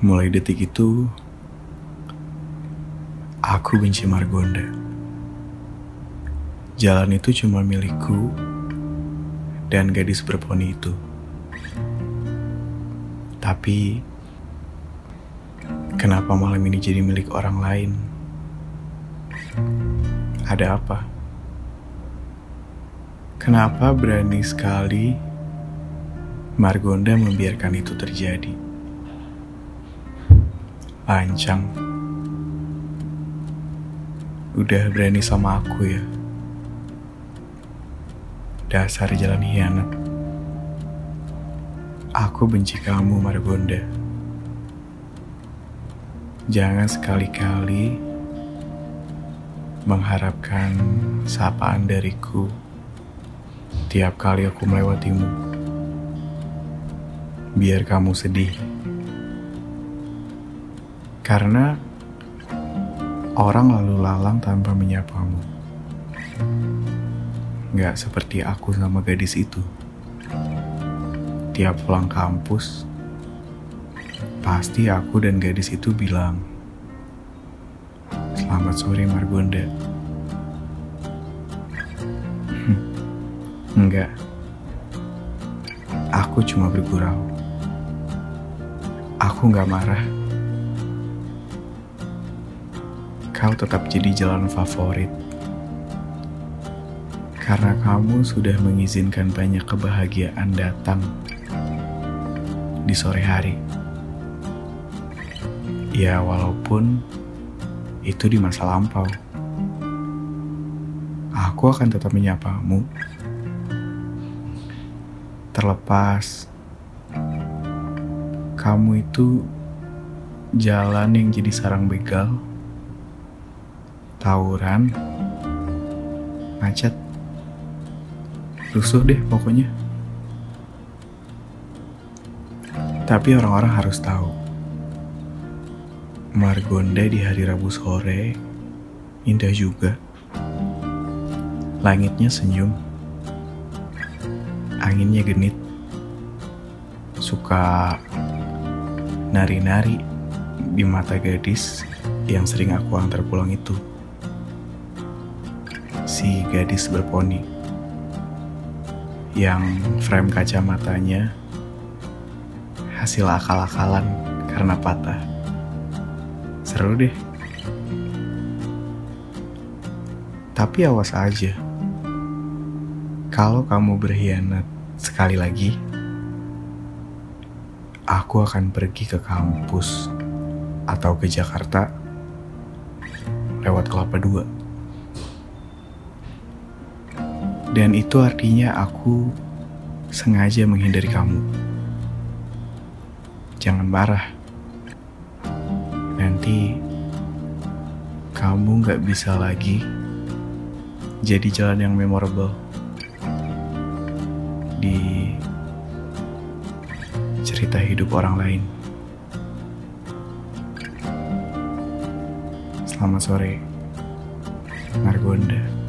Mulai detik itu, aku benci Margonda. Jalan itu cuma milikku dan gadis berponi itu. Tapi, kenapa malam ini jadi milik orang lain? Ada apa? Kenapa berani sekali Margonda membiarkan itu terjadi? Lancang. Udah berani sama aku ya. Dasar jalan hianat. Aku benci kamu, Margonda. Jangan sekali-kali mengharapkan sapaan dariku tiap kali aku melewatimu. Biar kamu sedih. Karena orang lalu lalang tanpa menyapamu. Gak seperti aku sama gadis itu. Tiap pulang kampus, pasti aku dan gadis itu bilang, Selamat sore Margonda. Enggak. Aku cuma bergurau. Aku nggak marah. Kau tetap jadi jalan favorit. Karena kamu sudah mengizinkan banyak kebahagiaan datang di sore hari. Ya, walaupun itu di masa lampau. Aku akan tetap menyapamu terlepas kamu itu jalan yang jadi sarang begal, tawuran, macet, rusuh deh pokoknya. Tapi orang-orang harus tahu, Margonda di hari Rabu sore indah juga. Langitnya senyum anginnya genit, suka nari-nari di mata gadis yang sering aku antar pulang itu. Si gadis berponi yang frame kacamatanya hasil akal-akalan karena patah. Seru deh. Tapi awas aja. Kalau kamu berkhianat Sekali lagi, aku akan pergi ke kampus atau ke Jakarta lewat Kelapa Dua. Dan itu artinya aku sengaja menghindari kamu. Jangan marah. Nanti kamu gak bisa lagi jadi jalan yang memorable di cerita hidup orang lain. Selamat sore, Margonda.